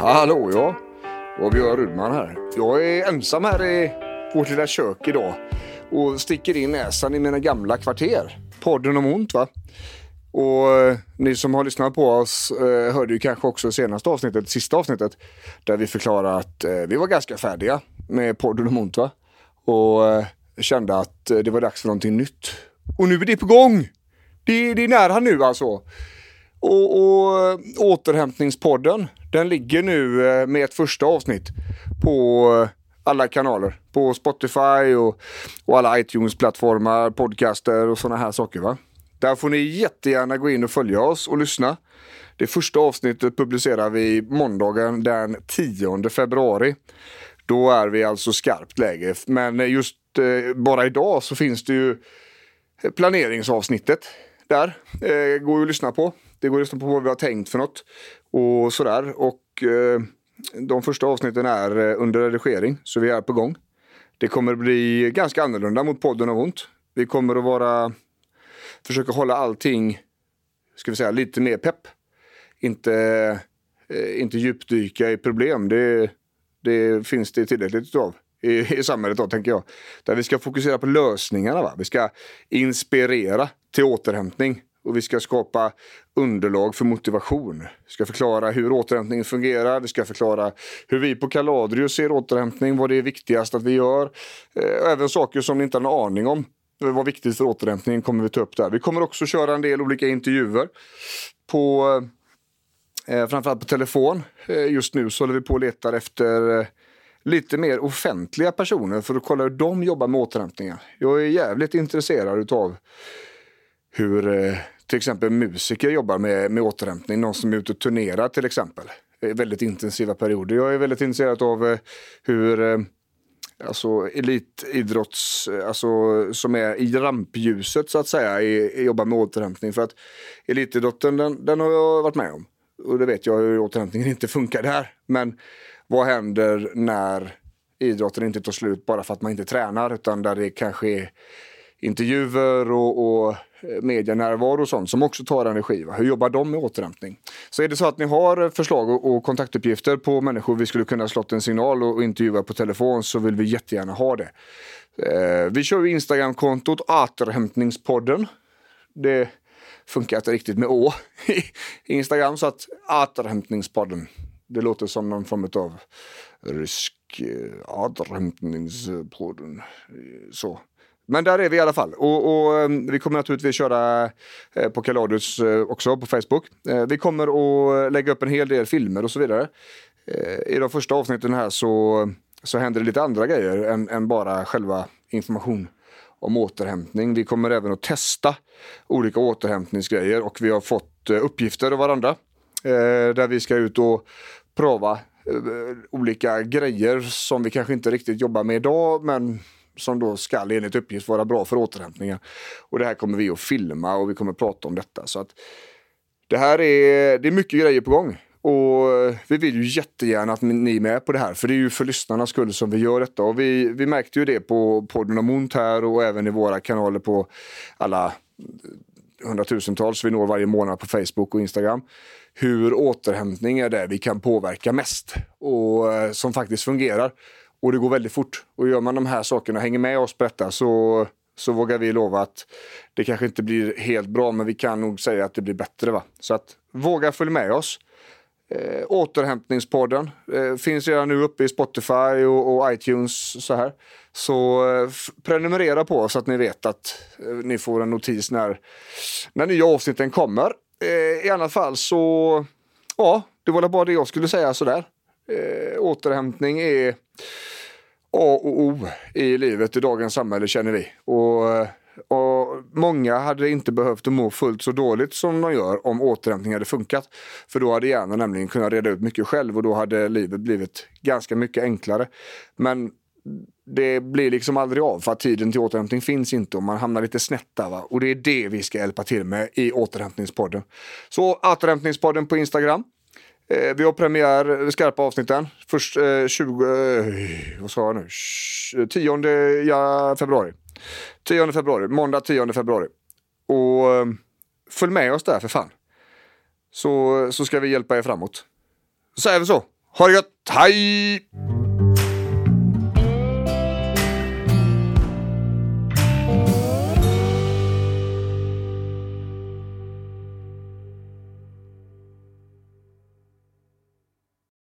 Hallå ja, och Björn Rudman här. Jag är ensam här i vårt lilla kök idag och sticker in näsan i mina gamla kvarter. Podden om ont va? Och eh, ni som har lyssnat på oss eh, hörde ju kanske också senaste avsnittet, sista avsnittet, där vi förklarade att eh, vi var ganska färdiga med podden om ont va? Och eh, kände att eh, det var dags för någonting nytt. Och nu är det på gång! Det, det är nära nu alltså. Och, och eh, återhämtningspodden, den ligger nu eh, med ett första avsnitt på eh, alla kanaler. På Spotify och, och alla iTunes-plattformar, podcaster och sådana här saker. va. Där får ni jättegärna gå in och följa oss och lyssna. Det första avsnittet publicerar vi måndagen den 10 februari. Då är vi alltså skarpt läge. Men just eh, bara idag så finns det ju planeringsavsnittet där. Eh, går ju att lyssna på. Det går att lyssna på vad vi har tänkt för något och sådär. Och eh, de första avsnitten är eh, under redigering, så vi är på gång. Det kommer bli ganska annorlunda mot podden av ont. Vi kommer att vara, försöka hålla allting, ska vi säga, lite mer pepp. Inte, eh, inte djupdyka i problem. Det, det finns det tillräckligt av i, i samhället då, tänker jag. Där vi ska fokusera på lösningarna. Va? Vi ska inspirera till återhämtning och vi ska skapa underlag för motivation. Vi ska förklara hur återhämtningen fungerar. Vi ska förklara hur vi på Kaladrio ser återhämtning, vad det är viktigast att vi gör. Eh, även saker som ni inte har en aning om eh, vad viktigt för återhämtningen kommer vi ta upp där. Vi kommer också köra en del olika intervjuer på eh, eh framförallt på telefon. Just nu så håller vi på och letar efter lite mer offentliga personer för att kolla hur de jobbar med återhämtningen. Jag är jävligt intresserad utav hur till exempel musiker jobbar med, med återhämtning. Någon som är ute och turnerar till exempel. Väldigt intensiva perioder. Jag är väldigt intresserad av eh, hur eh, alltså elitidrotts, eh, alltså som är i rampljuset så att säga, i, jobbar med återhämtning. För att elitidrotten, den, den har jag varit med om. Och det vet jag hur återhämtningen inte funkar där. Men vad händer när idrotten inte tar slut bara för att man inte tränar utan där det kanske är intervjuer och, och eh, medienärvaro och sånt som också tar energi. Va? Hur jobbar de med återhämtning? Så är det så att ni har eh, förslag och, och kontaktuppgifter på människor vi skulle kunna slått en signal och, och intervjua på telefon så vill vi jättegärna ha det. Eh, vi kör ju Instagramkontot Återhämtningspodden. Det funkar inte riktigt med Å i Instagram så att Återhämtningspodden. Det låter som någon form av rysk eh, återhämtningspodden. Så. Men där är vi i alla fall. Och, och ehm, vi kommer naturligtvis köra eh, på Kaladius eh, också på Facebook. Eh, vi kommer att lägga upp en hel del filmer och så vidare. I de första avsnitten här så, så händer det lite andra grejer än, än bara själva information om återhämtning. Vi kommer även att testa olika återhämtningsgrejer och vi har fått uppgifter av varandra. Där vi ska ut och prova olika grejer som vi kanske inte riktigt jobbar med idag men som då ska enligt uppgift vara bra för återhämtningen. Och det här kommer vi att filma och vi kommer att prata om detta. Så att det här är, det är mycket grejer på gång. Och vi vill ju jättegärna att ni är med på det här, för det är ju för lyssnarnas skull som vi gör detta. Och vi, vi märkte ju det på podden om ont här och även i våra kanaler på alla hundratusentals vi når varje månad på Facebook och Instagram. Hur återhämtning är det vi kan påverka mest och eh, som faktiskt fungerar. Och det går väldigt fort. Och gör man de här sakerna, hänger med oss på detta så, så vågar vi lova att det kanske inte blir helt bra men vi kan nog säga att det blir bättre. Va? Så att våga följa med oss. Eh, återhämtningspodden eh, finns redan nu uppe i Spotify och, och iTunes. Så här. Så eh, prenumerera på oss så att ni vet att eh, ni får en notis när, när nya avsnitten kommer. Eh, I alla fall så, ja, det var bara det jag skulle säga sådär. Eh, återhämtning är A och O i livet i dagens samhälle känner vi. Och och många hade inte behövt att må fullt så dåligt som de gör om återhämtning hade funkat. För då hade hjärnan nämligen kunnat reda ut mycket själv och då hade livet blivit ganska mycket enklare. Men det blir liksom aldrig av för att tiden till återhämtning finns inte och man hamnar lite snett där. Va? Och det är det vi ska hjälpa till med i återhämtningspodden. Så återhämtningspodden på Instagram. Eh, vi har premiär, skarpa avsnitten. Först eh, 20, eh, vad sa jag nu? 10 ja, februari. 10 februari, måndag 10 februari. Och eh, följ med oss där för fan. Så, så ska vi hjälpa er framåt. Så säger vi så. Ha det gött, hej!